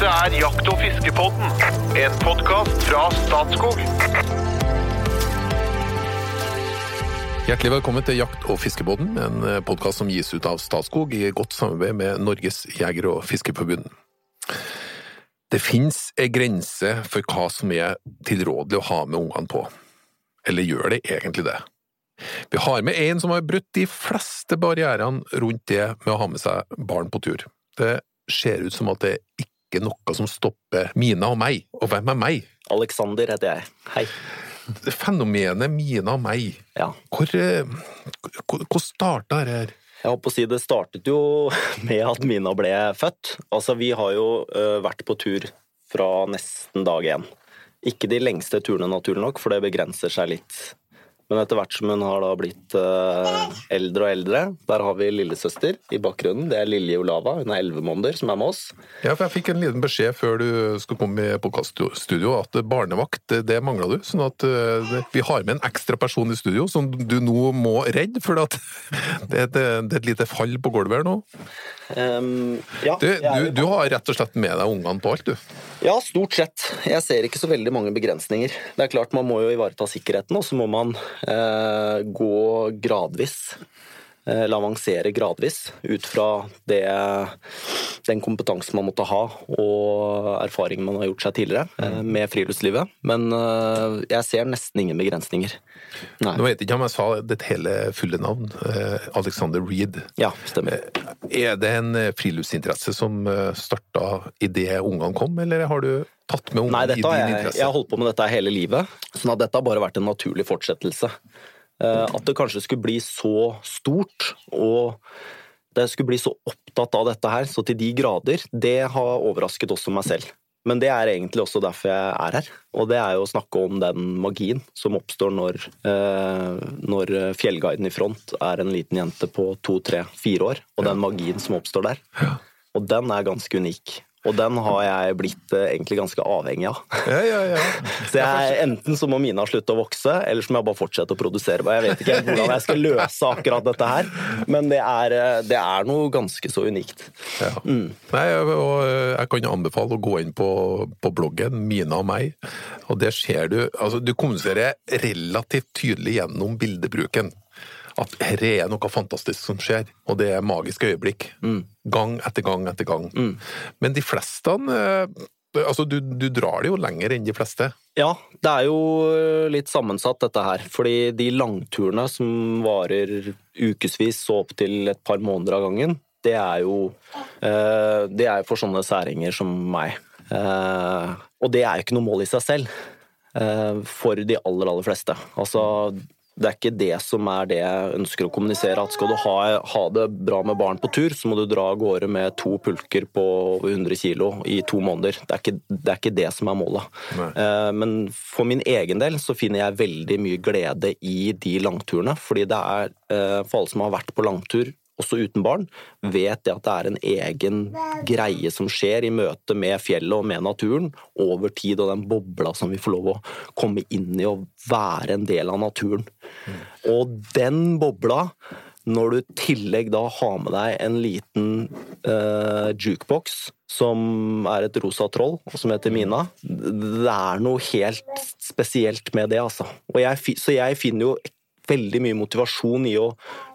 Dette er Jakt- og fiskepodden, en podkast fra Statskog. Hjertelig velkommen til Jakt- og fiskebåten, en podkast som gis ut av Statskog i godt samarbeid med Norges jeger- og fiskeforbund. Det fins ei grense for hva som er tilrådelig å ha med ungene på. Eller gjør det egentlig det? Vi har med en som har brutt de fleste barrierene rundt det med å ha med seg barn på tur. Det ser ut som at det ikke noe som stopper Mina og meg. Og hvem er meg? Alexander heter jeg. Hei. Fenomenet Mina og meg, Ja. hvor, eh, hvor, hvor starta det her? Jeg holdt på å si Det startet jo med at Mina ble født. Altså, Vi har jo vært på tur fra nesten dag én. Ikke de lengste turene, naturlig nok, for det begrenser seg litt. Men etter hvert som hun har da blitt uh, eldre og eldre Der har vi lillesøster i bakgrunnen. Det er Lilje Olava. Hun er elleve måneder, som er med oss. Ja, for Jeg fikk en liten beskjed før du skulle komme i podkaststudio at barnevakt, det, mangla du. Sånn at uh, vi har med en ekstra person i studio som du nå må redde, for det, det, det er et lite fall på gulvet her nå. Um, ja, Du, du, du har rett og slett med deg ungene på alt, du. Ja, stort sett. Jeg ser ikke så veldig mange begrensninger. Det er klart Man må jo ivareta sikkerheten, og så må man gå gradvis. La eller avansere gradvis ut fra det, den kompetansen man måtte ha og erfaringen man har gjort seg tidligere eh, med friluftslivet. Men eh, jeg ser nesten ingen begrensninger. Nei. Nå vet jeg ikke om jeg sa ditt hele fulle navn. eh, Alexander Reed. Ja, stemmer. Er det en eh, friluftsinteresse som eh, starta idet ungene kom, eller har du tatt med ungene i din jeg, interesse? jeg har holdt på med dette hele livet, sånn at dette har bare vært en naturlig fortsettelse. Eh, At det kanskje skulle bli så stort, og det skulle bli så opptatt av dette her, så til de grader, det har overrasket også meg selv. Men det er egentlig også derfor jeg er her, og det er jo å snakke om den magien som oppstår når, eh, når fjellguiden i front er en liten jente på to, tre, fire år, og den magien som oppstår der. Og den er ganske unik. Og den har jeg blitt eh, egentlig ganske avhengig av. Ja, ja, ja. Så jeg, Enten så må Mina slutte å vokse, eller så må jeg bare fortsette å produsere. Jeg vet ikke hvordan jeg skal løse akkurat dette her, men det er, eh, det er noe ganske så unikt. Ja. Nei, og eh, jeg kan anbefale å gå inn på, på bloggen Mina og meg, og der ser du altså Du kommuniserer relativt tydelig gjennom bildebruken at her er noe fantastisk som skjer, og det er magiske øyeblikk. Gang etter gang etter gang. Men de fleste eh, Altså, du, du drar det jo lenger enn de fleste. Ja, det er jo litt sammensatt dette her. Fordi de langturene som varer ukevis og opp til et par måneder av gangen, det er jo eh, Det er for sånne særinger som meg. Eh, og det er jo ikke noe mål i seg selv. eh, For de aller, aller fleste. Altså, det er ikke det som er det jeg ønsker å kommunisere. At skal du ha, ha det bra med barn på tur, så må du dra av gårde med to pulker på over 100 kilo i to måneder. Det er ikke det, er ikke det som er målet. Eh, Men for min egen del så finner jeg veldig mye glede i de langturene. Fordi det er, eh, for alle som har vært på langtur, også uten barn, vet det at det er en egen greie som skjer i møte med fjellet og med naturen over tid, og den bobla som vi får lov å komme inn i og være en del av naturen. Og den bobla, når du i tillegg da har med deg en liten eh, jukebox som er et rosa troll, som heter Mina, det er noe helt spesielt med det, altså. Jeg, så jeg finner jo veldig mye motivasjon i å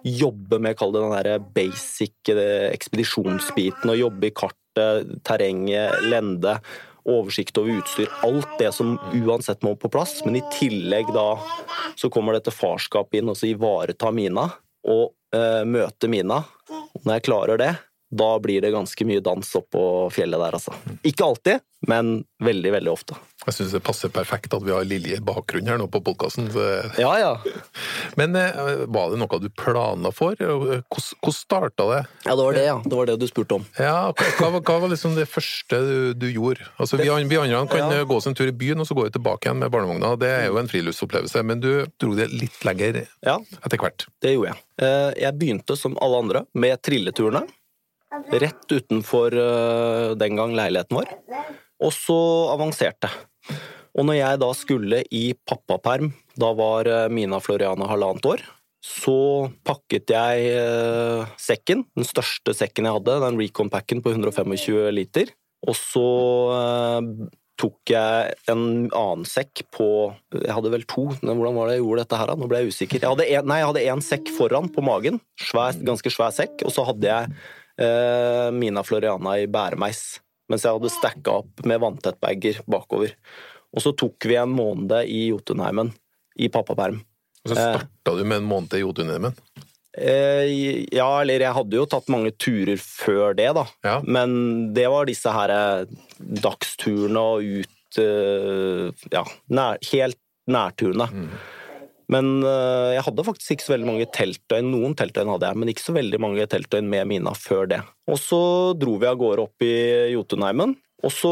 jobbe med, kall det den der basic eh, ekspedisjonsbiten, og jobbe i kartet, terrenget, lende, oversikt over utstyr, alt det som uansett må på plass, men i tillegg da så kommer dette farskapet inn og så ivareta Mina, og eh, møte Mina. Når jeg klarer det, da blir det ganske mye dans oppå fjellet der, altså. Ikke alltid, men veldig, veldig ofte. Jeg syns det passer perfekt at vi har Lilje i bakgrunnen her nå på podkasten. Ja, ja. Men eh, var det noe du plana for? Hvordan starta det? Ja, det var det, ja. Det var det du spurte om. Ja, hva, hva var- hva var liksom det første du, du gjorde? Altså, vi, vi andre kan Ja. eh, gå oss en tur i byen, og så går vi tilbake igjen med barnevogna. Det er jo en friluftsopplevelse, men du dro det litt lenger Ja, etter hvert. det gjorde jeg. Eh, Jeg begynte som alle andre med trilleturene. Rett utenfor eh, den gang leiligheten vår. Og så avanserte. Og når jeg da skulle i pappaperm, da var eh, Mina Floriana halvannet år, så pakket jeg eh, sekken, den største sekken jeg hadde, den Recon-packen på 125 liter, Og så tok jeg en annen sekk på Jeg hadde vel to. Men Hvordan var det jeg gjorde dette her? da? Nå ble jeg usikker. Jeg hadde en, nei, jeg hadde en sekk foran på magen. Svær, ganske svær sekk. Og så hadde jeg eh, Mina Floriana i bæremeis. Mens jeg hadde stacka opp med vanntettbager bakover. Og så tok vi en måned i Jotunheimen i pappaperm. Og så starta du med en måned i Jotunheimen. Eh, ja, eller jeg hadde jo tatt mange turer før det, da. Ja. Men det var disse her eh, dagsturene og ut eh, Ja, nær, helt nærturene. Men eh, jeg hadde faktisk ikke så veldig mange teltdøgn. Noen teltdøgn hadde jeg, men ikke så veldig mange teltdøgn med Mina før det. Og så dro vi av gårde opp i Jotunheimen. Og så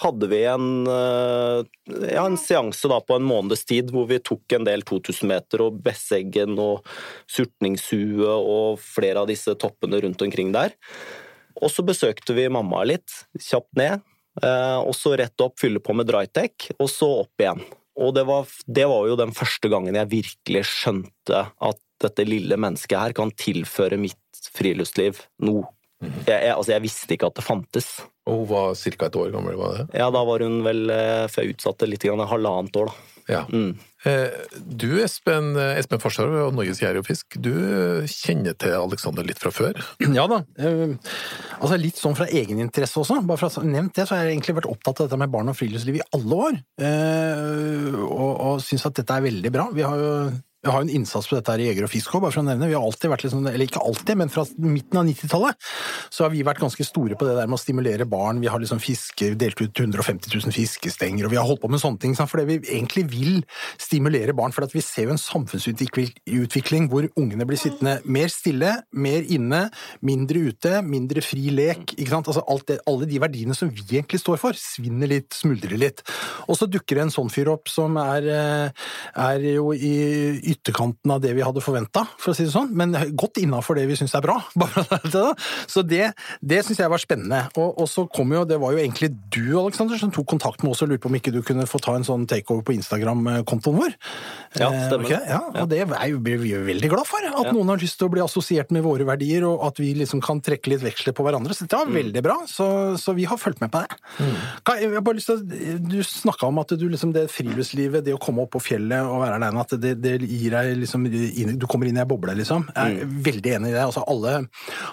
hadde vi en, eh, ja, en seanse på en måneds tid hvor vi tok en del 2000 meter og Besseggen og Surtningshue og flere av disse toppene rundt omkring der. Og så besøkte vi mamma litt, kjapt ned. eh, Og så rett opp, fylle på med drytech, og så opp igjen. Og det var, det var jo den første gangen jeg virkelig skjønte at dette lille mennesket her kan tilføre mitt friluftsliv noe. Jeg, jeg, altså, jeg visste ikke at det fantes. Og hun var ca. et år gammel, var det? Ja, da var hun vel eh, For jeg utsatte litt, grann, halvannet år, da. Ja. Mm. Eh, Du, Espen, Espen Farstad og Norges Jeger og Fisk, du kjenner til Alexander litt fra før? Ja da. Altså litt sånn fra egeninteresse også. Bare for å ha nevnt det, så har jeg egentlig vært opptatt av dette med barn og friluftsliv i alle år. eh, Og, og syns at dette er veldig bra. Vi har jo vi har en innsats på dette her i Jeger og Fisk òg, bare for å nevne. Vi har alltid vært liksom, eller ikke alltid, men fra midten av 90-tallet så har vi vært ganske store på det der med å stimulere barn. Vi har liksom fiske, delt ut 150 000 fiskestenger, og vi har holdt på med sånne ting. For Fordi vi egentlig vil stimulere barn. For vi ser jo en samfunnsutvikling hvor ungene blir sittende mer stille, mer inne, mindre ute, mindre fri lek. ikke sant? Altså alt det, Alle de verdiene som vi egentlig står for, svinner litt, smuldrer litt. Og så dukker det en sånn fyr opp som er, eh, er jo i ytterkanten av det vi hadde forventa, for å si det sånn, men godt innafor det vi syns er bra. Da. Så det, det syns jeg var spennende. Og, og så kom jo, det var jo egentlig du, Alexander, som tok kontakt med oss og lurte på om ikke du kunne få ta en sånn takeover på Instagram-kontoen vår. Ja, Eh, stemmer. ok, ja, og det er jo, vi jo veldig glad for. At Ja. noen har lyst til å bli assosiert med våre verdier, og at vi liksom kan trekke litt veksler på hverandre. Så det var veldig bra. Så, så vi har fulgt med på det. Kan, jeg har bare lyst til du snakka om at du liksom det friluftslivet, det å komme opp på fjellet og være aleine, at det, det deg liksom inn, Du kommer inn i ei boble, liksom. Jeg er veldig enig i det. Altså alle,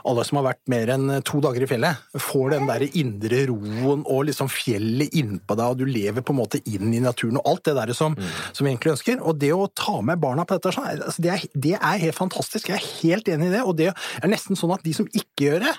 alle som har vært mer enn to dager i fjellet, får den der indre roen og liksom fjellet innpå deg, og du lever på en måte inn i naturen og alt det der som, som vi egentlig ønsker. Og det å ta med barna på dette, altså det, er, det er helt fantastisk. Jeg er helt enig i det. Og det er nesten sånn at de som ikke gjør det,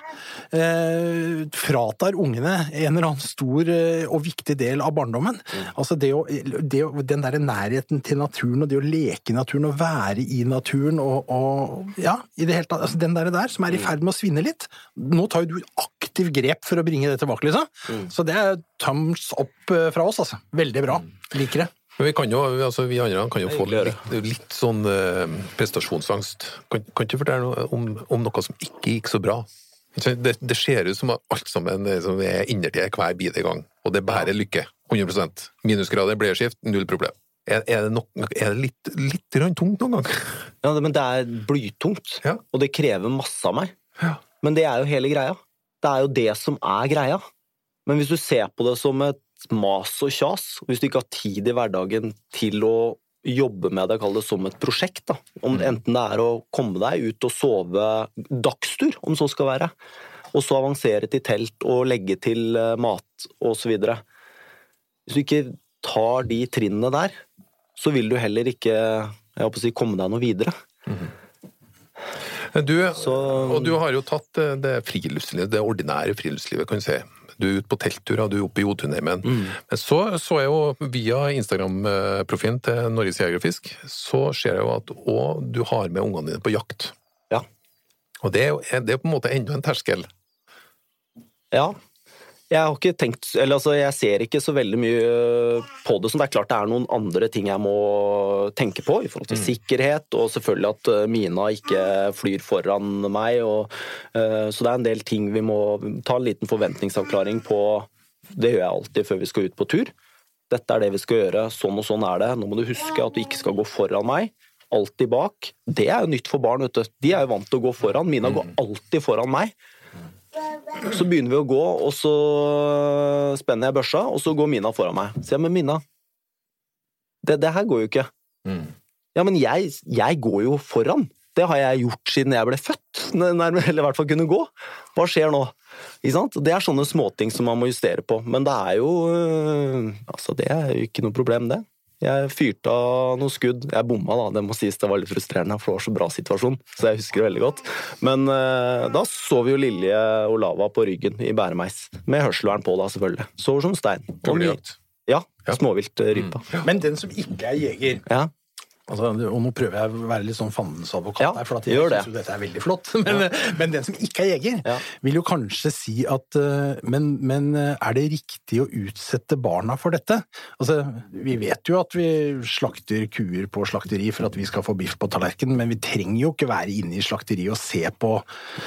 eh, fratar ungene en eller annen stor eh, og viktig del av barndommen. Altså det å, det den der nærheten til naturen, og det å leke i naturen, og være i naturen, og, og ja, i det hele tatt, altså den der, der som er i ferd med å svinne litt. Nå tar jo du aktiv grep for å bringe det tilbake, liksom. Så det er thumbs up eh, fra oss, altså. Veldig bra. Liker det. Men vi kan jo, altså vi andre kan jo få litt, litt sånn uh, prestasjonsangst. Kan, kan ikke du fortelle noe om, om noe som ikke gikk så bra? Det, det ser ut som at alt sammen er, som er innertid hver bidige gang, og det bærer lykke. 100% Minusgrader, bleieskift, null problem. Er, er det, nok, er det litt, litt tungt noen gang? Ja, men det er blytungt, Ja. og det krever masse av meg. Ja. Men det er jo hele greia. Det er jo det som er greia. Men hvis du ser på det som et mas og kjas, hvis du ikke har tid i hverdagen til å jobbe med det, kall det som et prosjekt, da. Om, enten det er å komme deg ut og sove dagstur, om så skal være, og så avansere til telt og legge til eh, mat videre. Hvis du ikke tar de trinnene der, så vil du heller ikke jeg håper å si, komme deg noe videre. Du, Så- og du har jo tatt eh, det friluftslivet, det ordinære friluftslivet, kan du si. Du er ute på teltturer, du er oppe i Jotunheimen. Mm. Men så så jeg jo via Instagram-profilen til Norges Jegerfisk, så ser jeg jo at òg du har med ungene dine på jakt. Ja. Og det er jo det er på en måte enda en terskel. Ja. Jeg har ikke tenkt Eller altså, jeg ser ikke så veldig mye på det. som det er klart det er noen andre ting jeg må tenke på i forhold til sikkerhet, og selvfølgelig at eh, Mina ikke flyr foran meg. Og, uh, så det er en del ting vi må ta en liten forventningsavklaring på. Det gjør jeg alltid før vi skal ut på tur. Dette er det vi skal gjøre, sånn og sånn er det. Nå må du huske at du ikke skal gå foran meg. Alltid bak. Det er jo nytt for barn, vet du. De er jo vant til å gå foran. Mina går alltid foran meg. Så begynner vi å gå, og så spenner jeg børsa, og så går Mina foran meg. Så jeg, men Mina, det, det her går jo ikke. Mm. Ja, men jeg, jeg går jo foran. Det har jeg gjort siden jeg ble født, nærmere, eller i hvert fall kunne gå. Hva skjer nå? Det er sånne småting som man må justere på, men det er jo øh, Altså, det er jo ikke noe problem, det. Jeg fyrte av noen skudd. Jeg bomma, da, det må sies. Det var litt frustrerende, for det var så bra situasjon. Så jeg husker det veldig godt. Men eh, da så vi jo Lilje Olava på ryggen i bæremeis. Med hørselvern på, da, selvfølgelig. Sover som stein. Og mye-. Ja. Ja. Småviltrype. Men den som ikke er jeger Ja. Altså, Og nå prøver jeg å være litt sånn fandens advokat Ja, her, for at jeg synes jo dette er veldig flott. Men, men den som ikke er jeger, Ja. vil jo kanskje si at eh, men, men eh, er det riktig å utsette barna for dette? Altså, vi vet jo at vi slakter kuer på slakteri for at vi skal få biff på tallerkenen, men vi trenger jo ikke være inne i slakteriet og se på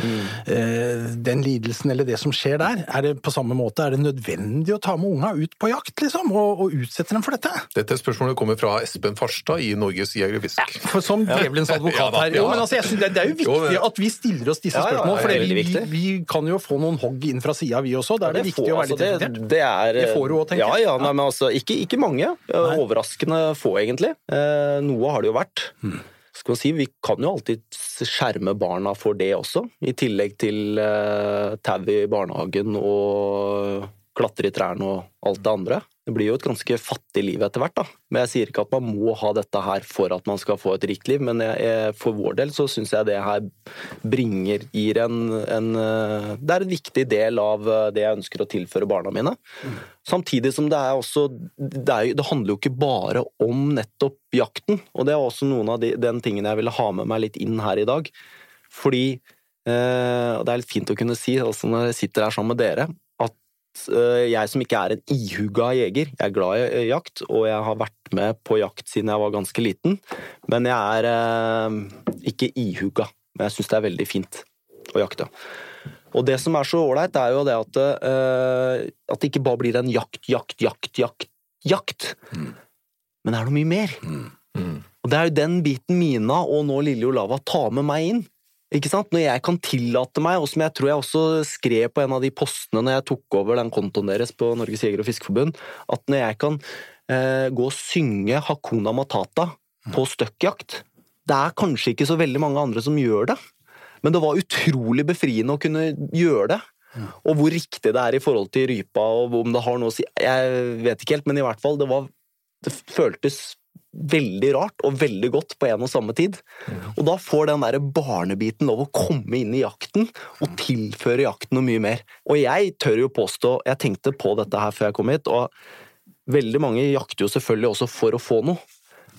eh, den lidelsen eller det som skjer der. Er det på samme måte, er det nødvendig å ta med unga ut på jakt, liksom, og, og utsette dem for dette? Dette spørsmålet kommer fra Espen Farstad i Norges Jeger og Fisk. For som djevelens advokat her. Jo, men altså, jeg synes det, det er jo viktig at vi stiller oss disse Ja, ja, spørsmålene, for vi, vi kan jo få noen hogg inn fra sida, vi også. Da er det, viktig å være litt altså, det, er Det får du òg, tenker jeg. ja, nei, men altså, ikke, ikke mange. Nei. Overraskende få, egentlig. Eh, noe har det jo vært. Hmm. Skal man si, Vi kan jo alltid skjerme barna for det også, i tillegg til uh, tau i barnehagen og klatre i trærne og alt det andre. Det blir jo et ganske fattig liv etter hvert, da. Men jeg sier ikke at man må ha dette her for at man skal få et rikt liv, men jeg, jeg, for vår del så syns jeg det her bringer gir en, en eh, Det er en viktig del av eh, det jeg ønsker å tilføre barna mine. Samtidig som det er også det, er, det handler jo ikke bare om nettopp jakten, og det er også noen av de, den tingene jeg ville ha med meg litt inn her i dag. Fordi eh, og Det er litt fint å kunne si, også når jeg sitter her sammen med dere, jeg som ikke er en ihuga jeger, jeg er glad i eh, jakt, og jeg har vært med på jakt siden jeg var ganske liten, men jeg er eh, ikke ihuga. Men jeg syns det er veldig fint å jakte. Og det som er så ålreit, er jo det at, eh, at det ikke bare blir en jakt, jakt, jakt, jakt, jakt. Men det er noe mye mer. Mm. Og det er jo den biten Mina og nå Lille Olava tar med meg inn. Ikke sant? Når jeg kan tillate meg, og som jeg tror jeg også skrev på en av de postene når jeg tok over den kontoen deres på Norges Jeger- og fiskeforbund, at når jeg kan eh, gå og synge Hakuna Matata på støkkjakt Det er kanskje ikke så veldig mange andre som gjør det, men det var utrolig befriende å kunne gjøre det. Og hvor riktig det er i forhold til rypa, og om det har noe å si Jeg vet ikke helt, men i hvert fall, det var Det føltes veldig rart og veldig godt på en og samme tid. Og da får den der barnebiten lov å komme inn i jakten og tilføre jakten noe mye mer. Og jeg tør jo påstå Jeg tenkte på dette her før jeg kom hit, og veldig mange jakter jo selvfølgelig også for å få noe.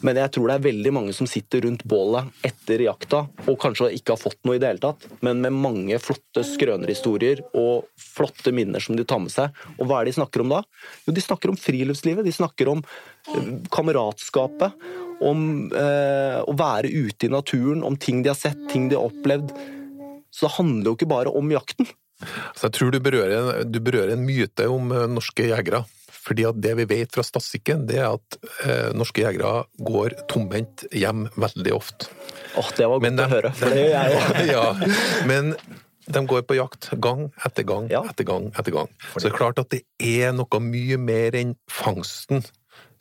Men jeg tror det er veldig mange som sitter rundt bålet etter jakta og kanskje ikke har fått noe i det hele tatt, men med mange flotte skrønerhistorier og flotte minner som de tar med seg. Og hva er det de snakker om da? Jo, de snakker om friluftslivet. De snakker om eh, kameratskapet, om eh, å være ute i naturen, om ting de har sett, ting de har opplevd. Så det handler jo ikke bare om jakten. Så jeg tror du berører, du berører en myte om eh, norske jegere. Fordi at det vi vet fra statistikken, det er at eh, norske jegere går tomhendt hjem veldig ofte. Åh, det var godt de, å høre, for det gjør jeg ja, men de går på jakt gang etter gang Ja. etter gang etter gang. Så det er klart at det er noe mye mer enn fangsten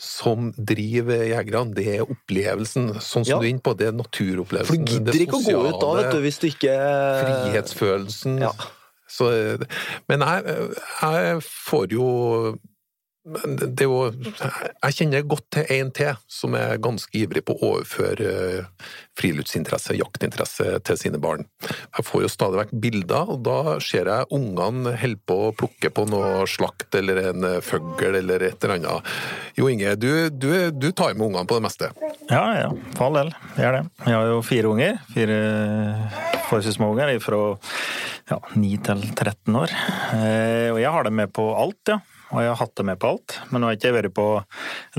som driver jegerne. Det er opplevelsen, sånn som Ja. du er inne på. Det er naturopplevelsen. For du gidder ikke å gå ut da, vet du, hvis du ikke Frihetsfølelsen. Ja. Så, men jeg, jeg får jo det er jo Jeg kjenner godt til en til som er ganske ivrig på å overføre eh, friluftsinteresse, jaktinteresse, til sine barn. Jeg får jo stadig vekk bilder, og da ser jeg ungene holder på å plukke på noe slakt eller en eh, fugl eller et eller annet. Jo Inge, du, du, du tar med ungene på det meste. Ja, ja, for all del. Jeg det. Jeg har jo fire unger. Fire forholdsvis små unger fra ja, 9 til 13 år. Eh, og jeg har dem med på alt, ja. Og jeg har hatt det med på alt. Men nå har ikke jeg vært på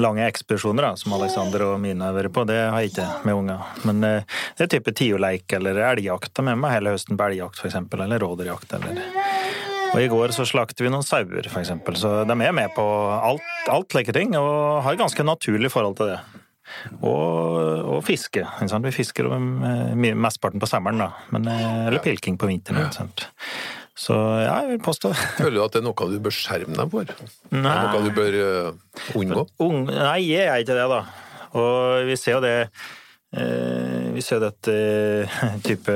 lange ekspedisjoner, da, som Alexander og Mina har vært på. Det har jeg ikke med unger. Men eh, det er type tioleik eller elgjakt. Med meg hele høsten på elgjakt, eksempel. Eller rådyrjakt, og i går så slakter vi noen sauer, eksempel. Så de er med på alt, alt like ting, og har et ganske naturlig forhold til det. Og, og fiske. Ikke? Vi fisker eh, mesteparten på sommeren, da. Men, eh, eller pilking på vinteren. Ikke sant? Så ja, jeg vil påstå det. Føler du at det er noe du bør skjerme deg for? Nei. Er noe du bør uh, unngå? Ung, nei, jeg er ikke det, da. Og vi ser jo det eh, Vi ser dette eh, type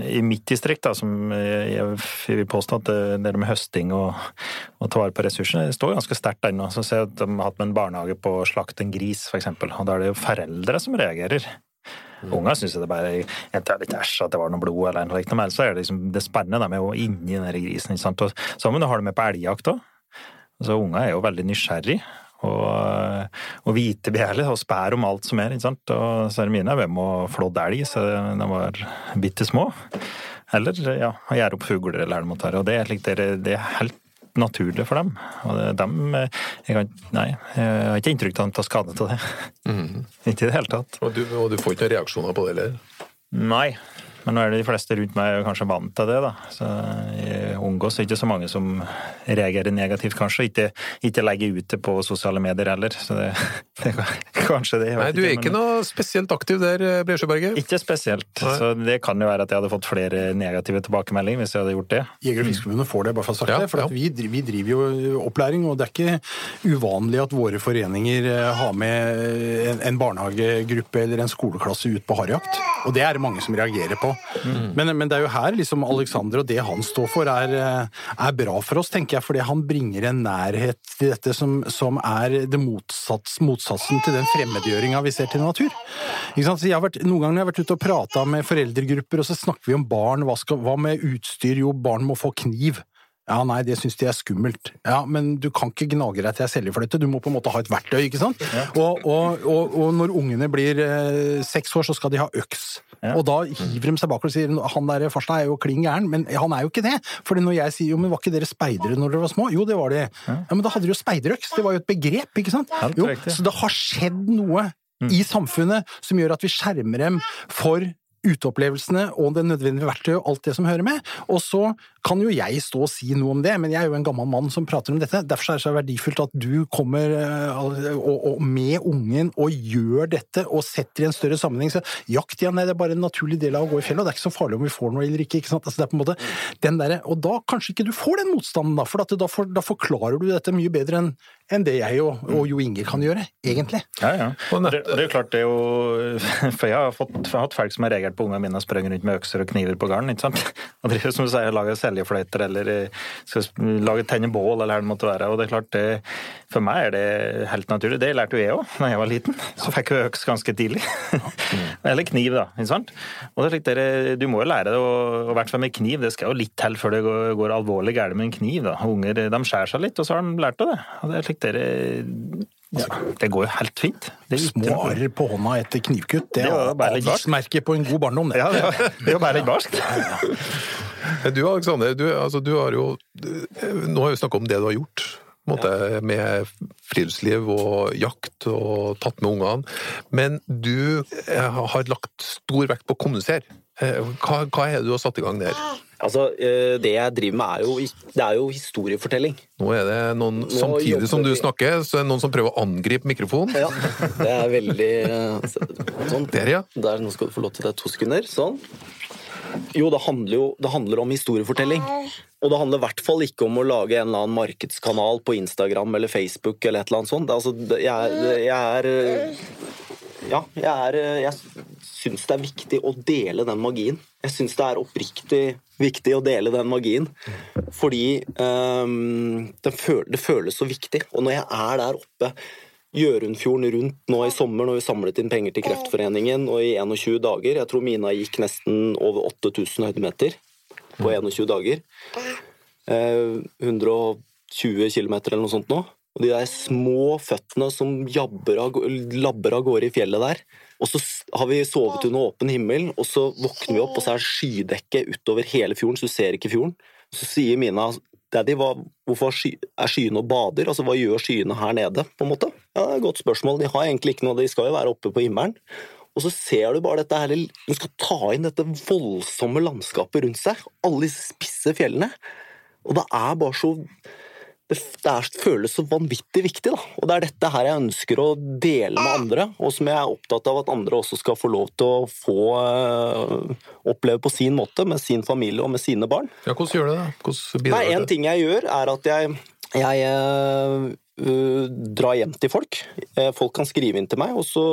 I mitt distrikt, da, som jeg, jeg vil påstå at det, det med høsting og, og ta vare på ressursene, det står ganske sterkt ennå. Så ser jeg at de har hatt med en barnehage på å slakte en gris, eksempel. Og da er det jo foreldre som reagerer. Unger syns det bare jeg tar litt æsj at det var noe blod, eller noe men så er det liksom det spennende da, med å inni den grisen. ikke sant? Og sammen du har det med på elgjakt òg. Så unger er jo veldig nysgjerrig og, og vitebegjærlige og spær om alt som er. ikke sant? Og så er det mine Hvem må flådd elg, så de var bitte små. Eller ja, gjøre opp fugler eller noe det. Og det er, det, det er helt naturlig for dem. Og det, dem jeg, kan, Nei, jeg har ikke inntrykk av at de tar skade av det. Ikke i det hele tatt. Og du, og du får ikke noen reaksjoner på det heller? Nei. Men nå er det de fleste rundt meg kanskje vant til det, da. Så jeg omgås ikke så mange som reagerer negativt, kanskje. Ikke, ikke legger ut det på sosiale medier heller. Så det, det kanskje det. Nei, du er men- ikke noe spesielt aktiv der, Bresjøberget. Ikke spesielt. Nei. Så det kan jo være at jeg hadde fått flere negative tilbakemeldinger hvis jeg hadde gjort det. Jeger- og Fiskerforbundet får det, bare for å ha sagt Ja, det. For ja. at vi, dri- vi driver jo opplæring, og det er ikke uvanlig at våre foreninger eh, har med en, en barnehagegruppe eller en skoleklasse ut på harejakt. Og det er det mange som reagerer på. Men, men det er jo her liksom Alexander og det han står for, er, er bra for oss, tenker jeg. Fordi han bringer en nærhet til dette som, som er det motsats, motsatsen til den fremmedgjøringa vi ser til natur. Vært, noen ganger har jeg vært ute og prata med foreldregrupper, og så snakker vi om barn. Hva, skal, hva med utstyr? Jo, barn må få kniv. Ja, nei, det syns de er skummelt. Ja, men du kan ikke gnage deg til jeg selger for dette, du må på en måte ha et verktøy, ikke sant? Og, og, og, og når ungene blir eh, seks år, så skal de ha øks. Ja. Og da hiver de seg bakover og sier han der farsta, er jo klin gæren, men han er jo ikke det. Fordi når jeg sier jo, men var ikke dere speidere når dere var små? Jo, det var de. Ja, men da hadde de jo speiderøks, det var jo et begrep, ikke sant? Jo, så det har skjedd noe i samfunnet som gjør at vi skjermer dem for uteopplevelsene og det nødvendige verktøyet og alt det som hører med. Og så kan jo jeg stå og si noe om det, men jeg er jo en gammel mann som prater om dette. Derfor er det så verdifullt at du kommer eh, og, og med ungen og gjør dette og setter i en større sammenheng. Så jakt igjen nei, det er bare en naturlig del av å gå i fjellet, og det er ikke så farlig om vi får noe eller ikke. ikke sant? Altså, det er på en måte den der, Og da kanskje ikke du får den motstanden, da, for at da, for, da forklarer du dette mye bedre enn enn det jeg og, og Jo Inger kan gjøre, egentlig. Ja, ja. Det, det er jo klart, det er jo For jeg har, fått, jeg har hatt folk som har reagert på ungene mine og sprang rundt med økser og kniver på garden. ikke sant? Og driver, som du sier, lager seljefløyter eller eh, skal lage tenne bål eller hva det måtte være. Og det er klart, det, for meg er det helt naturlig. Det lærte jo jeg òg da jeg var liten. Så fikk jeg øks ganske tidlig. eller kniv, da. ikke sant? Og det er slik, dere, Du må jo lære det, og i hvert fall med kniv. Det skal jo litt til før det går, alvorlig galt med en kniv. da. Unger de skjærer seg litt, og så har de lært det. Og det er slik dere ja, Det går jo helt fint. Det er Små arr på hånda etter knivkutt, det Det er avgiftsmerke på en god barndom, det. Ja, det er jo bare litt barskt. Du Alexander, du, altså, du har jo Nå har vi snakka om det du har gjort. måte, Med friluftsliv og jakt og tatt med ungene. Men du eh, har lagt stor vekt på å kommunisere. Eh, Hva, hva er det du har satt i gang der? Altså, eh, Det jeg driver med, er jo, det er jo historiefortelling. Nå er det noen, Nå Samtidig som du snakker, så er det noen som prøver å angripe mikrofonen. Ja, det er veldig eh, Sånn. Der, ja. Der, nå skal du få lov til det. To sekunder. Sånn. Jo, det handler jo det handler om historiefortelling. Og det handler i hvert fall ikke om å lage en eller annen markedskanal på Instagram eller Facebook eller et eller annet sånt. Altså, jeg, jeg er eh, Ja, jeg er Jeg syns det er viktig å dele den magien. Jeg syns det er oppriktig viktig å dele den magien. Fordi um, det, føl, det føles så viktig. Og når jeg er der oppe Gjørundfjorden rundt nå i sommer når vi samlet inn penger til Kreftforeningen, og i 21 dager Jeg tror Mina gikk nesten over 8000 høydemeter på 21 dager. Uh, 120 km eller noe sånt nå. Og de der små føttene som jabber av, labber av gårde i fjellet der. Og så har vi sovet under åpen himmel, og så våkner vi opp, og så er skydekke utover hele fjorden, så du ser ikke fjorden. Så sier Mina Daddy, hva, hvorfor er skyene og bader? Altså, Hva gjør skyene her nede? på en måte? Ja, det er et Godt spørsmål. De har egentlig ikke noe, de skal jo være oppe på himmelen. Og så ser du bare dette her, Du skal ta inn dette voldsomme landskapet rundt seg. Alle disse spisse fjellene. Og det er bare så det, er, føles så vanvittig viktig, da. Og det er dette her jeg ønsker å dele med andre, og som jeg er opptatt av at andre også skal få lov til å få øh, oppleve på sin måte, med sin familie og med sine barn. Ja, hvordan gjør du det? Hvordan bidrar Nei, En ting jeg gjør, er at jeg, jeg øh, øh, drar hjem til folk. Eh, Folk kan skrive inn til meg, og så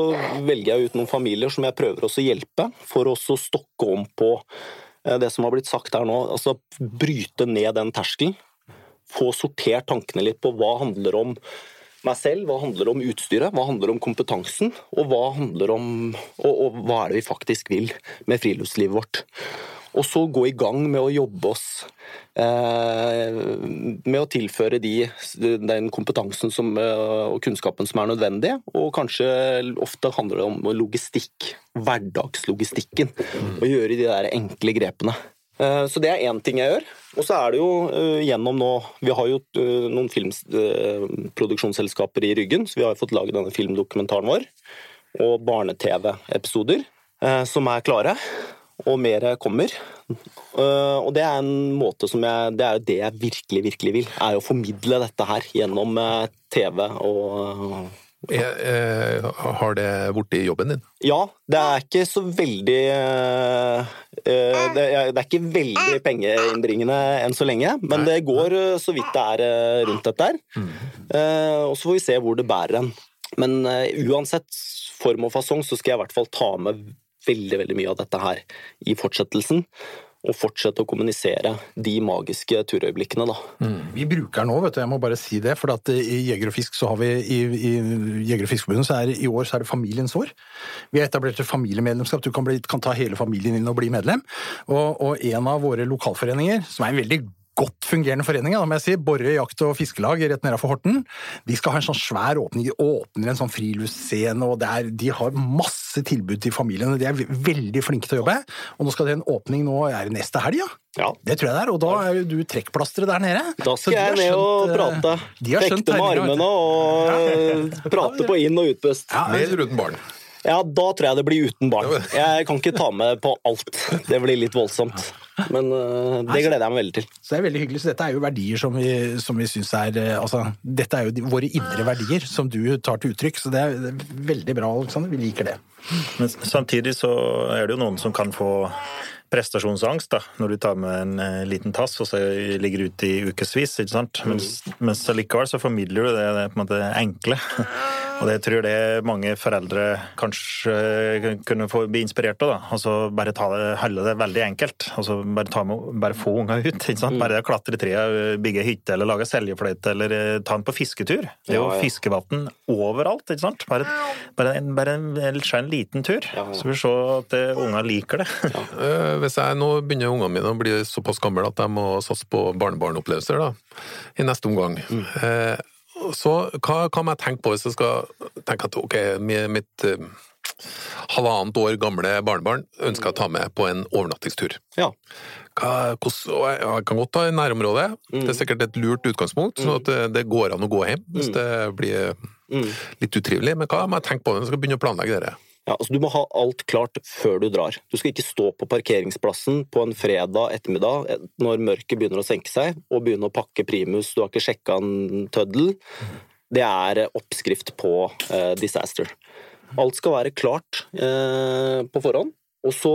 velger jeg ut noen familier som jeg prøver også å hjelpe, for å stokke om på eh, det som har blitt sagt her nå. Altså bryte ned den terskelen. Få sortert tankene litt på hva handler om meg selv, hva handler om utstyret, hva handler om kompetansen, og hva handler om og, og hva er det vi faktisk vil med friluftslivet vårt. Og så gå i gang med å jobbe oss eh, med å tilføre de, den kompetansen som, eh, og kunnskapen som er nødvendig, og kanskje ofte handler det om logistikk, hverdagslogistikken, Å gjøre de der enkle grepene. Eh, Så det er én ting jeg gjør. Og så er det jo eh, gjennom nå Vi har jo eh, noen filmproduksjonsselskaper i ryggen, så vi har jo fått lage denne filmdokumentaren vår. Og barne-TV-episoder som er klare. Og mer kommer. Og det er en måte som jeg Det er jo det jeg virkelig, virkelig vil. Er å formidle dette her gjennom TV og Er, eh, har det blitt jobben din? Ja, det er ikke så veldig eh, eh, Det er det er ikke veldig pengeinnbringende enn så lenge, men det går så vidt det er rundt dette her. Eh, Og så får vi se hvor det bærer hen. Men uansett form og fasong så skal jeg i hvert fall ta med veldig, veldig mye av dette her i fortsettelsen. Og fortsette å kommunisere de magiske turøyeblikkene, da. Vi bruker den nå, vet du, jeg må bare si det. For at i Jeger og Fisk så har vi i, i Jeger og Fiskerforbundet så er i år så er det familiens år. Vi har etablert et familiemedlemskap. Du kan, bli, kan ta hele familien inn og bli medlem. Og, og en av våre lokalforeninger, som er en veldig godt fungerende forening, da må jeg si, Borre jakt- og fiskelag rett nedenfor Horten, de skal ha en sånn svær åpning. De åpner en sånn friluftsscene, og det er, de har masse tilbud til familiene. De er veldig flinke til å jobbe. Og nå skal det en åpning nå, er det neste helg, ja? Ja. Det tror jeg det er, og da er jo du trekkplasteret der nede. Da skal jeg ned og eh, prate. de har skjønt Fekte med armene og prate på inn- og utpust. Ja, Med eller uten barn? Ja, da tror jeg det blir uten barn. Jeg kan ikke ta med på alt. Det blir litt voldsomt. Men uh, det gleder jeg meg veldig til. Så det er veldig hyggelig. Så dette er jo verdier som vi, som vi syns er eh, Altså, dette er jo de, våre indre verdier som du tar til uttrykk, så det er, det er veldig bra, Alexander. Vi liker det. Men samtidig så er det jo noen som kan få prestasjonsangst da, når du tar med en eh, liten tass og så ligger ute i ukevis. Mens, mens allikevel så formidler du det, det på en måte enkle. Og det tror jeg mange foreldre kanskje kunne få bli inspirert av. da. Altså Bare ta det, holde det veldig enkelt. Altså Bare, ta med, bare få unger ut. ikke sant? Bare det å klatre i treet, bygge hytte eller lage seljefløyte eller eh, ta den på fisketur. Det er jo Ja, ja. fiskevann overalt. ikke sant? Bare, bare, en, bare en, en liten tur, Ja, så vi se at eh, unger liker det. Eh, Hvis jeg nå begynner ungene mine å bli såpass gamle at de må satse på barnebarnopplevelser da, i neste omgang, eh, så hva hva må jeg tenke på hvis jeg skal tenke at ok, mitt eh, halvannet år gamle barnebarn ønsker jeg å ta med på en overnattingstur? Ja. Hva, hvordan, jeg, kan godt ta i nærområdet, det er sikkert et lurt utgangspunkt, sånn at det, det går an å gå hjem hvis det blir litt utrivelig, men hva må jeg tenke på når jeg skal begynne å planlegge dette? Ja, altså Du må ha alt klart før du drar. Du skal ikke stå på parkeringsplassen på en fredag ettermiddag eh, når mørket begynner å senke seg, og begynne å pakke primus. Du har ikke sjekka en tøddel. Det er eh, oppskrift på eh, disaster. Alt skal være klart eh, på forhånd. Og så,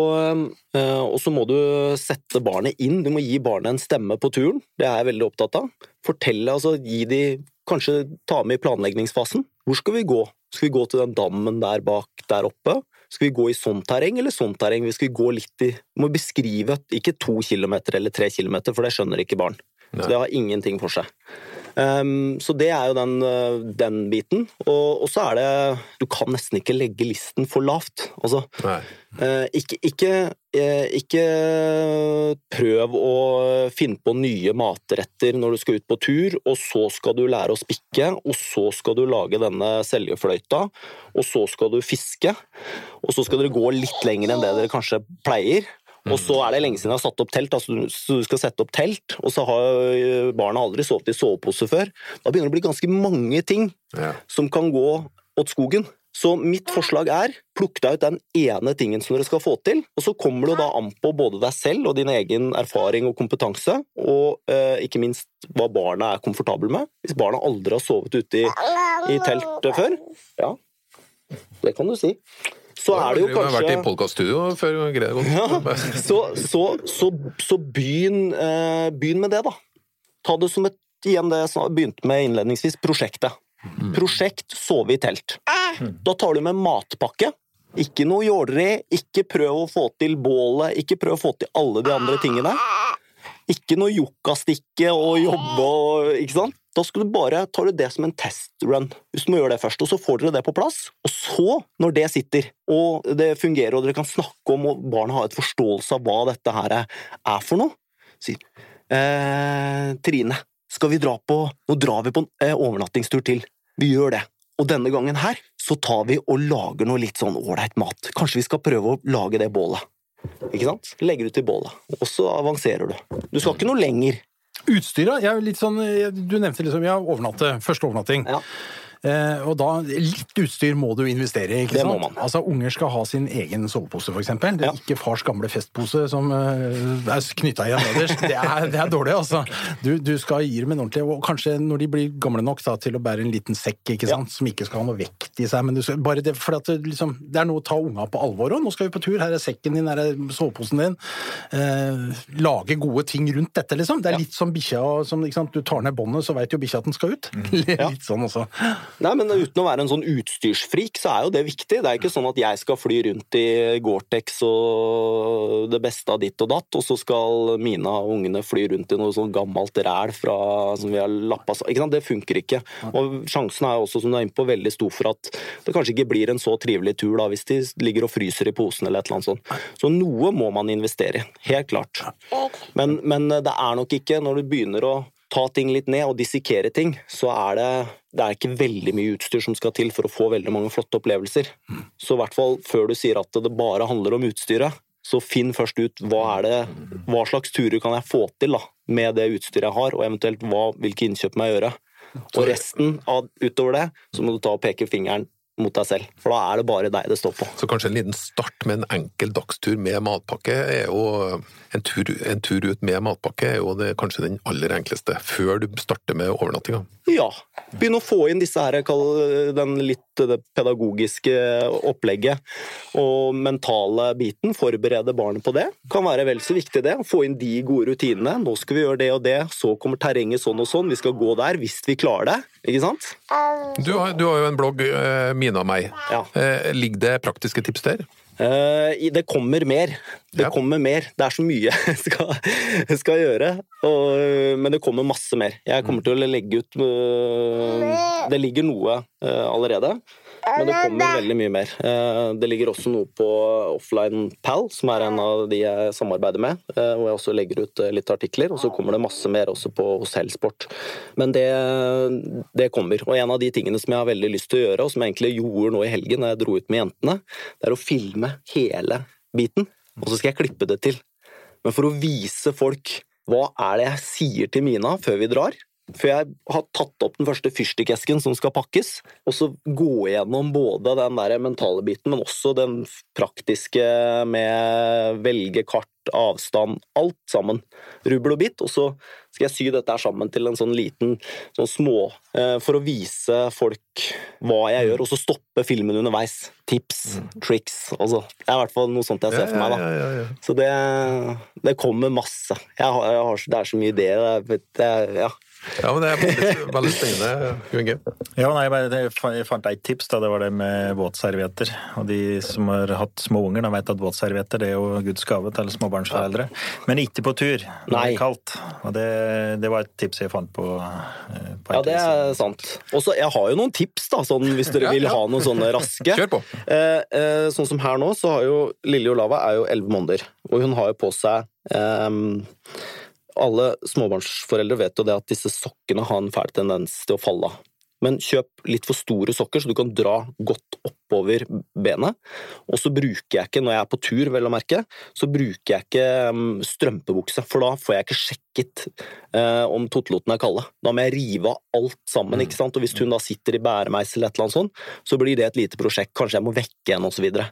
eh, og så må du sette barnet inn. Du må gi barnet en stemme på turen. Det er jeg veldig opptatt av. Fortelle, altså gi de Kanskje ta med i planleggingsfasen. Hvor skal vi gå? Skal vi gå til den dammen der bak der oppe? Skal vi gå i sånn terreng eller sånn terreng? Vi skal gå litt i må beskrive ikke to kilometer eller tre kilometer, for det skjønner ikke barn. Så det har ingenting for seg. Um, så det er jo den, uh, den biten. Og, og så er det Du kan nesten ikke legge listen for lavt. Altså. Eh, ikke, ikke, eh, ikke prøv å finne på nye matretter når du skal ut på tur, og så skal du lære å spikke, og så skal du lage denne seljefløyta, og så skal du fiske, og så skal dere gå litt lenger enn det dere kanskje pleier. Og så er det lenge siden jeg har satt opp telt, altså, så du skal sette opp telt, og så har eh, barna aldri sovet i sovepose før. Da begynner det å bli ganske mange ting Ja. som kan gå åt skogen. Så mitt forslag er plukk deg ut den ene tingen som dere skal få til, og så kommer det da an på både deg selv og din egen erfaring og kompetanse, og eh, ikke minst hva barna er komfortable med. Hvis barna aldri har sovet ute i, i telt før, ja, det kan du si. Så er det jo Vi har vært i kanskje podkaststudio før gått. så, så, så, så begynn, eh, begynn med det, da. Ta det som et igjen det jeg begynte med innledningsvis, prosjektet. Prosjekt sove i telt. Da tar du med matpakke. Ikke noe jåleri, ikke prøv å få til bålet, ikke prøv å få til alle de andre tingene. Ikke noe jokkastikke og jobbe og Ikke sant? Da skal du bare, du det som en testrun, hvis du må gjøre det først. Og så får dere det på plass. Og så, når det sitter, og det fungerer, og dere kan snakke om, og barna har et forståelse av hva dette her er for noe, si eh, Trine, skal vi dra på Nå drar vi på en eh, overnattingstur til. Vi gjør det. Og denne gangen her så tar vi og lager noe litt sånn ålreit mat. Kanskje vi skal prøve å lage det bålet. Ikke sant? Legger ut i bålet, og så avanserer du. Du skal ikke noe lenger. Utstyret jeg er litt sånn, Du nevnte liksom ja, overnatte, første overnatting. Ja. Eh, og da, Litt utstyr må du investere i. ikke Det må man. Altså, Unger skal ha sin egen sovepose, f.eks. Det er Ja. ikke fars gamle festpose som eh, er knytta igjen nederst. Det er, det er dårlig, altså. Du, du skal gi dem en ordentlig Og kanskje når de blir gamle nok da, til å bære en liten sekk ikke sant? som ikke skal ha noe vekt i seg. men du skal, bare det, for at det, liksom, det er noe å ta unga på alvor òg. Nå skal vi på tur, her er sekken din, her er soveposen din. Eh, lage gode ting rundt dette, liksom. Det er litt som bikkja som. Du tar ned båndet, så veit jo bikkja at den skal ut. litt sånn også. Nei, men Uten å være en sånn utstyrsfrik, så er jo det viktig. Det er ikke sånn at jeg skal fly rundt i Gore-Tex og det beste av ditt og datt, og så skal mine og ungene fly rundt i noe sånn gammelt ræl fra, som vi har lappa sammen. Det funker ikke. Og Sjansen er jo også, som du er inne på, veldig stor for at det kanskje ikke blir en så trivelig tur da, hvis de ligger og fryser i posen eller et eller annet sånt. Så noe må man investere i. Helt klart. Men, men det er nok ikke, når du begynner å ta ting litt ned og dissekere ting, så er det, det er ikke veldig mye utstyr som skal til for å få veldig mange flotte opplevelser. Så i hvert fall før du sier at det bare handler om utstyret, så finn først ut hva, er det, hva slags turer kan jeg få til da, med det utstyret jeg har, og eventuelt hva, hvilke innkjøp må jeg gjøre. Og resten av, utover det, så må du ta og peke fingeren mot deg selv, for da er det bare deg det står på. Så kanskje en liten start med en enkel dagstur med matpakke er jo en tur, en tur ut med matpakke er jo det, kanskje den aller enkleste, før du starter med overnattinga. Ja. Begynn å få inn disse her, kall den litt det pedagogiske opplegget og mentale biten. Forberede barnet på det. Kan være vel så viktig det. Få inn de gode rutinene. Nå skal vi gjøre det og det, så kommer terrenget sånn og sånn. Vi skal gå der hvis vi klarer det. Ikke sant? Du har, du har jo en blogg, eh, Mina og meg. Ja. Eh, Ligger det praktiske tips der? Eh, det kommer mer. Det Ja. kommer mer. Det er så mye jeg skal, skal gjøre, og, men det kommer masse mer. Jeg kommer til å legge ut Det ligger noe allerede, men det kommer veldig mye mer. Eh, det ligger også noe på Offline Pal, som er en av de jeg samarbeider med, eh, hvor jeg også legger ut eh, litt artikler, og så kommer det masse mer også på hos Hellsport. Men det, det kommer. Og en av de tingene som jeg har veldig lyst til å gjøre, og som jeg egentlig gjorde nå i helgen da jeg dro ut med jentene, det er å filme hele biten, og så skal jeg klippe det til. Men for å vise folk hva er det jeg sier til Mina før vi drar, før jeg har tatt opp den første fyrstikkesken som skal pakkes, og så gå gjennom både den der mentale biten, men også den praktiske med velge kart, avstand, alt sammen. Rubbel og bit. Og så skal jeg sy dette her sammen til en sånn liten sånn små eh, For å vise folk hva jeg gjør, og så stoppe filmen underveis. Tips, tricks. Altså, det er i hvert fall noe sånt jeg ser for meg. da. Så det, det kommer masse. Jeg har, jeg har, det er så mye ideer. Det, jeg, ja. Ja, men det er veldig, veldig spennende, UNG. Ja, nei, jeg, bare, jeg fant et tips, da, det var det med våtservietter. Og de som har hatt små unger, de vet at våtservietter det er jo Guds gave til småbarnsforeldre. Men ikke på tur når det er kaldt. Og det, det var et tips jeg fant på, eh, på ja, det er sant. Og så, jeg har jo noen tips, da, sånn, hvis dere Ja, vil ja. ha noen sånne raske. Kjør på. Eh, eh, sånn som her nå, så har jo Lille Olava er jo elleve måneder, og hun har jo på seg ehm, Alle småbarnsforeldre vet jo det at disse sokkene har en fæl tendens til å falle av. Men kjøp litt for store sokker, så du kan dra godt oppover benet. Og så bruker jeg ikke, når jeg er på tur, vel å merke, så bruker jeg ikke mm, strømpebukse, for da får jeg ikke sjekket eh, om totelotene er kalde. Da må jeg rive av alt sammen, ikke sant. Og hvis hun da sitter i bæremeis eller et eller annet sånt, så blir det et lite prosjekt. Kanskje jeg må vekke henne, videre.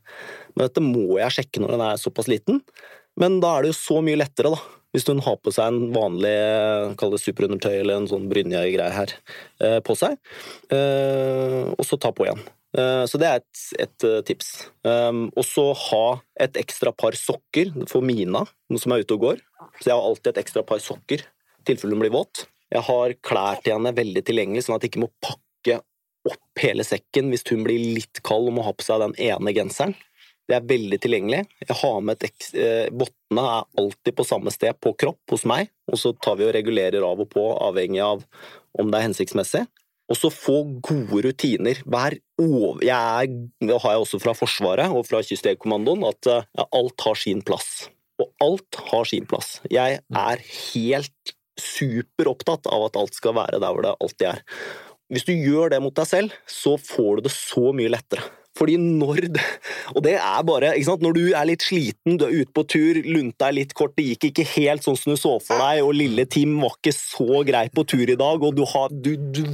Men dette må jeg sjekke når den er såpass liten. Men da er det jo så mye lettere, da. Hvis hun har på seg en vanlig superundertøy eller en sånn brynjegreie her eh, på seg, eh, og så ta på igjen. Eh, så det er et, et eh, tips. Um, og så ha et ekstra par sokker for Mina, som er ute og går. Så jeg har alltid et ekstra par sokker, i tilfelle hun blir våt. Jeg har klær til henne veldig tilgjengelig, sånn at jeg ikke må pakke opp hele sekken hvis hun blir litt kald og må ha på seg den ene genseren. Det er veldig tilgjengelig. Jeg har med et eh, Vottene er alltid på samme sted på kropp hos meg, og så tar vi og regulerer av og på, avhengig av om det er hensiktsmessig. Og så få gode rutiner. Vær over... Jeg det har jeg også fra Forsvaret og fra Kystjegerkommandoen, at eh, alt har sin plass. Og alt har sin plass. Jeg er helt superopptatt av at alt skal være der hvor det alltid er. Hvis du gjør det mot deg selv, så får du det så mye lettere. Fordi når det, Og det er bare ikke sant? Når du er litt sliten, du er ute på tur, lunta er litt kort, det gikk ikke helt sånn som du så for deg, og lille Tim var ikke så grei på tur i dag, og du har du, du,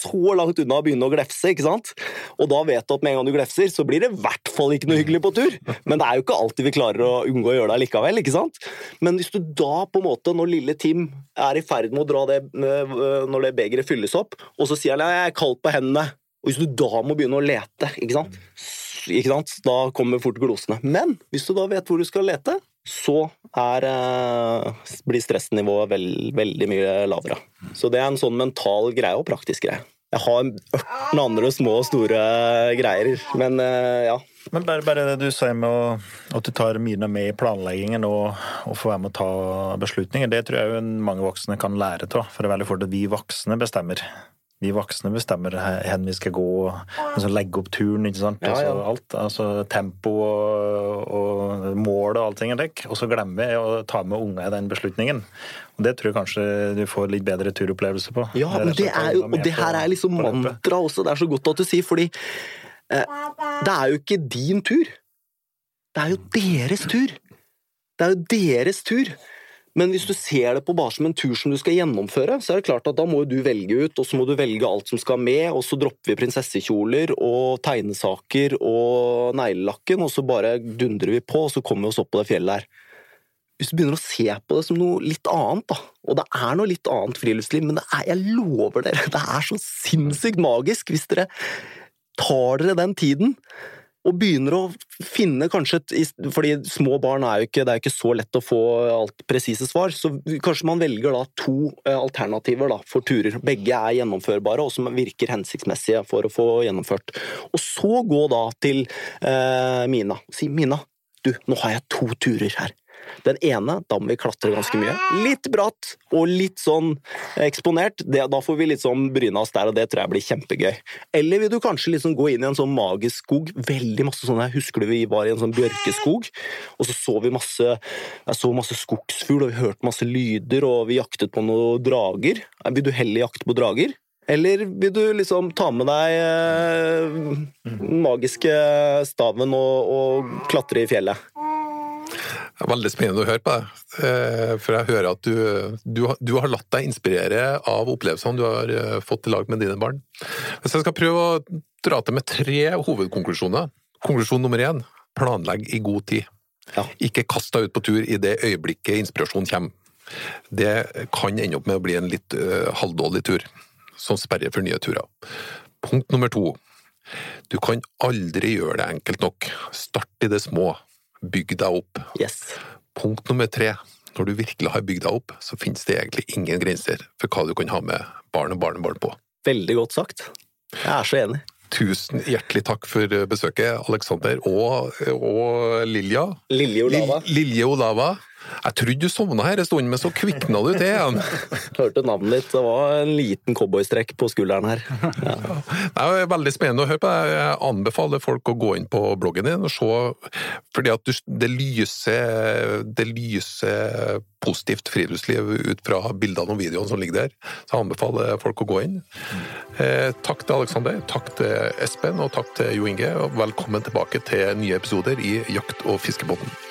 så langt unna å begynne å glefse, ikke sant? Og da vet du at med en gang du glefser, så blir det i hvert fall ikke noe hyggelig på tur. Men det er jo ikke alltid vi klarer å unngå å gjøre det likevel, ikke sant? Men hvis du da, på en måte, når lille Tim er i ferd med å dra det øh, når det begeret fylles opp, og så sier han jeg er kald på hendene, og hvis du da må begynne å lete, ikke sant? Ikke sant? Da kommer fort glosene. Men hvis du da vet hvor du skal lete, så er, eh, blir stressnivået veld, veldig mye lavere. Så det er en sånn mental greie og praktisk greie. Jeg har 18 andre små og store greier, men eh, ja. Men bare, bare det du sier med å, at du tar mye med i planleggingen og, og får være med å ta beslutninger, det tror jeg mange voksne kan lære av. For det er veldig fort at vi voksne bestemmer. Vi voksne bestemmer hvor vi skal gå, altså legge opp turen, ikke sant. Ja, ja. Altså, alt, altså tempo og, og mål og allting. Og så glemmer vi å ta med unga i den beslutningen. Og Det tror jeg kanskje du får litt bedre turopplevelse på. Ja, men det er jo, og det her er liksom mantra også, det er så godt at du sier, fordi eh, det er jo ikke din tur. Det er jo deres tur. Det er jo deres tur. Men hvis du ser det på bare som en tur som du skal gjennomføre, så er det klart at da må du velge ut, og så må du velge alt som skal med, og så dropper vi prinsessekjoler og tegnesaker og neglelakken, og så bare dundrer vi på, og så kommer vi oss opp på det fjellet her. Hvis du begynner å se på det som noe litt annet, da, og det er noe litt annet friluftsliv, men er, jeg lover dere, det er så sinnssykt magisk hvis dere tar dere den tiden og begynner å finne kanskje et Fordi små barn er jo ikke Det er ikke så lett å få alt presise svar, så kanskje man velger da to eh, alternativer da, for turer. Begge er gjennomførbare og som virker hensiktsmessige for å få gjennomført. Og så gå da til eh, Mina og si Mina, du, nå har jeg to turer her. Den ene, da må vi klatre ganske mye. Litt bratt og litt sånn eksponert. Det, da får vi sånn bryne oss der, og det tror jeg blir kjempegøy. Eller vil du kanskje liksom gå inn i en sånn magisk skog? Veldig masse sånne, Husker du vi var i en sånn bjørkeskog? Og så så vi masse jeg så masse skogsfugl, og vi hørte masse lyder, og vi jaktet på noen drager. Vil du heller jakte på drager? Eller vil du liksom ta med deg eh, den magiske staven og, og klatre i fjellet? Det er veldig spennende å høre på deg, eh, for jeg hører at du, du, du har latt deg inspirere av opplevelsene du har eh, fått i lag med dine barn. Hvis jeg skal prøve å dra til med tre hovedkonklusjoner. Konklusjon nummer én planlegg i god tid. Ja. Ikke kast deg ut på tur i det øyeblikket inspirasjonen kommer. Det kan ende opp med å bli en litt uh, halvdårlig tur, som sperrer for nye turer. Punkt nummer to. Du kan aldri gjøre det enkelt nok. Start i det små. Bygg deg opp. Yes. Punkt nummer tre. Når du virkelig har bygd deg opp, så finnes det egentlig ingen grenser for hva du kan ha med barn og barnebarn på. Veldig godt sagt. Jeg er så enig. Tusen hjertelig takk for besøket, Alexander og, og Lilja. Lilje Olava. Lil- Lilje Olava. Jeg trodde du sovna her en stund, men så kvikna du til igjen. Hørte navnet ditt, det var en liten cowboystrekk på skulderen her. Ja. Det er veldig spennende å høre på. Jeg anbefaler folk å gå inn på bloggen din og se, fordi at det lyser det lyser positivt friluftsliv ut fra bildene og videoene som ligger der. Så jeg anbefaler folk å gå inn. Eh, takk til Aleksander, takk til Espen og takk til Jo Inge, og velkommen tilbake til nye episoder i Jakt- og fiskebåten.